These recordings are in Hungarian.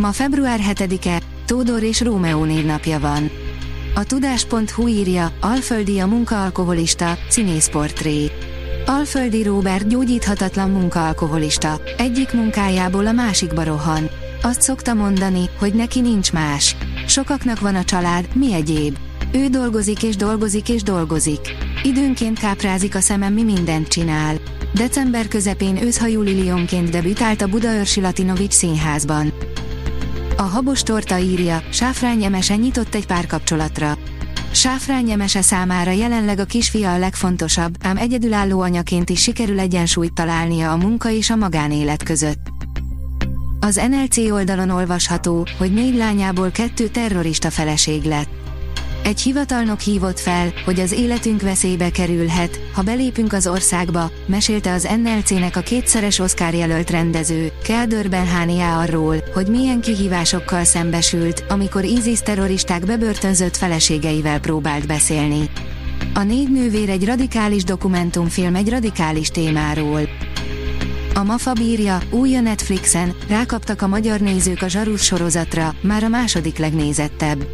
Ma február 7-e, Tódor és Rómeó névnapja van. A tudás.hu írja, Alföldi a munkaalkoholista, színészportré. Alföldi Róbert gyógyíthatatlan munkaalkoholista, egyik munkájából a másikba rohan. Azt szokta mondani, hogy neki nincs más. Sokaknak van a család, mi egyéb. Ő dolgozik és dolgozik és dolgozik. Időnként káprázik a szemem, mi mindent csinál. December közepén őszhajú Lilionként debütált a Budaörsi Latinovics színházban. A habos torta írja, Sáfrány Emese nyitott egy párkapcsolatra. Sáfrány Emese számára jelenleg a kisfia a legfontosabb, ám egyedülálló anyaként is sikerül egyensúlyt találnia a munka és a magánélet között. Az NLC oldalon olvasható, hogy négy lányából kettő terrorista feleség lett. Egy hivatalnok hívott fel, hogy az életünk veszélybe kerülhet, ha belépünk az országba, mesélte az NLC-nek a kétszeres Oscar jelölt rendező, Kelder Benhania arról, hogy milyen kihívásokkal szembesült, amikor ISIS terroristák bebörtönzött feleségeivel próbált beszélni. A négy nővér egy radikális dokumentumfilm egy radikális témáról. A Mafa bírja, új a Netflixen, rákaptak a magyar nézők a Zsarus sorozatra, már a második legnézettebb.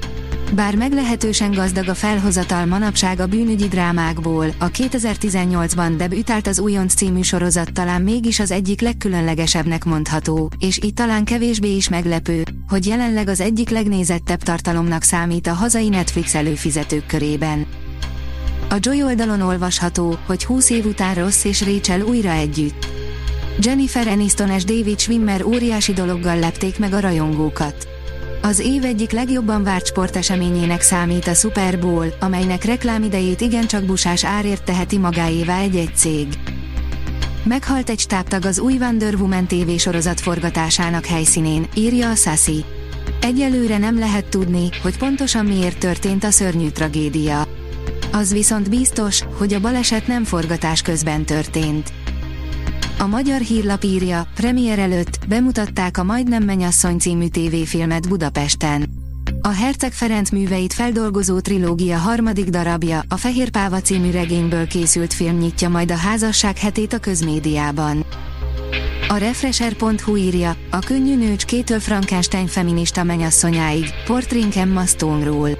Bár meglehetősen gazdag a felhozatal manapság a bűnügyi drámákból, a 2018-ban debütált az Újonc című sorozat talán mégis az egyik legkülönlegesebbnek mondható, és itt talán kevésbé is meglepő, hogy jelenleg az egyik legnézettebb tartalomnak számít a hazai Netflix előfizetők körében. A Joy oldalon olvasható, hogy 20 év után Ross és Rachel újra együtt. Jennifer Aniston és David Schwimmer óriási dologgal lepték meg a rajongókat. Az év egyik legjobban várt sporteseményének számít a Super Bowl, amelynek reklámidejét igencsak busás árért teheti magáévá egy-egy cég. Meghalt egy stábtag az új Wonder Woman TV sorozat forgatásának helyszínén, írja a Sassy. Egyelőre nem lehet tudni, hogy pontosan miért történt a szörnyű tragédia. Az viszont biztos, hogy a baleset nem forgatás közben történt. A magyar hírlap írja, premier előtt bemutatták a Majdnem Menyasszony című tévéfilmet Budapesten. A Herceg Ferenc műveit feldolgozó trilógia harmadik darabja, a Fehér Páva című regényből készült film nyitja majd a házasság hetét a közmédiában. A Refresher.hu írja, a könnyű nőcs kétől Frankenstein feminista menyasszonyáig, portrénk Emma Stone-ról.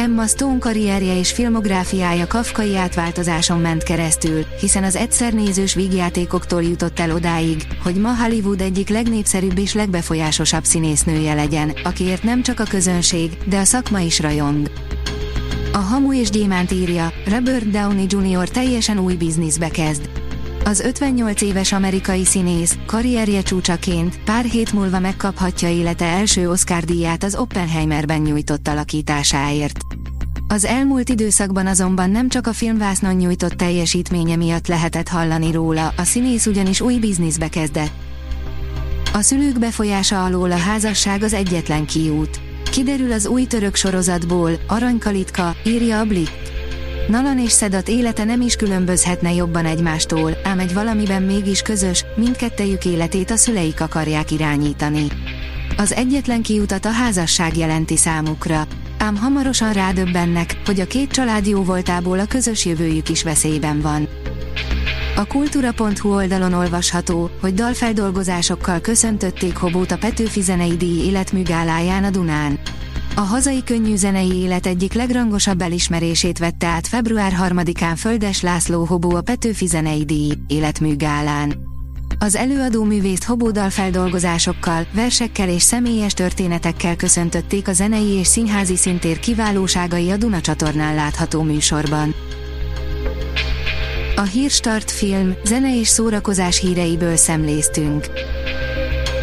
Emma Stone karrierje és filmográfiája kafkai átváltozáson ment keresztül, hiszen az egyszer nézős vígjátékoktól jutott el odáig, hogy ma Hollywood egyik legnépszerűbb és legbefolyásosabb színésznője legyen, akiért nem csak a közönség, de a szakma is rajong. A Hamu és Gyémánt írja, Robert Downey Jr. teljesen új bizniszbe kezd. Az 58 éves amerikai színész, karrierje csúcsaként, pár hét múlva megkaphatja élete első Oscar díját az Oppenheimerben nyújtott alakításáért. Az elmúlt időszakban azonban nem csak a filmvásznon nyújtott teljesítménye miatt lehetett hallani róla, a színész ugyanis új bizniszbe kezdett. A szülők befolyása alól a házasság az egyetlen kiút. Kiderül az új török sorozatból, Aranykalitka, írja a Blik. Nalan és Szedat élete nem is különbözhetne jobban egymástól, ám egy valamiben mégis közös, mindkettejük életét a szüleik akarják irányítani. Az egyetlen kiutat a házasság jelenti számukra, ám hamarosan rádöbbennek, hogy a két család jó voltából a közös jövőjük is veszélyben van. A kultúra.hu oldalon olvasható, hogy dalfeldolgozásokkal köszöntötték Hobót a Petőfi Zenei Díj életműgáláján a Dunán. A hazai könnyű zenei élet egyik legrangosabb elismerését vette át február 3-án Földes László Hobó a Petőfi Zenei Díj életműgálán. Az előadó művészt hobódal feldolgozásokkal, versekkel és személyes történetekkel köszöntötték a zenei és színházi szintér kiválóságai a Duna csatornán látható műsorban. A Hírstart film, zene és szórakozás híreiből szemléztünk.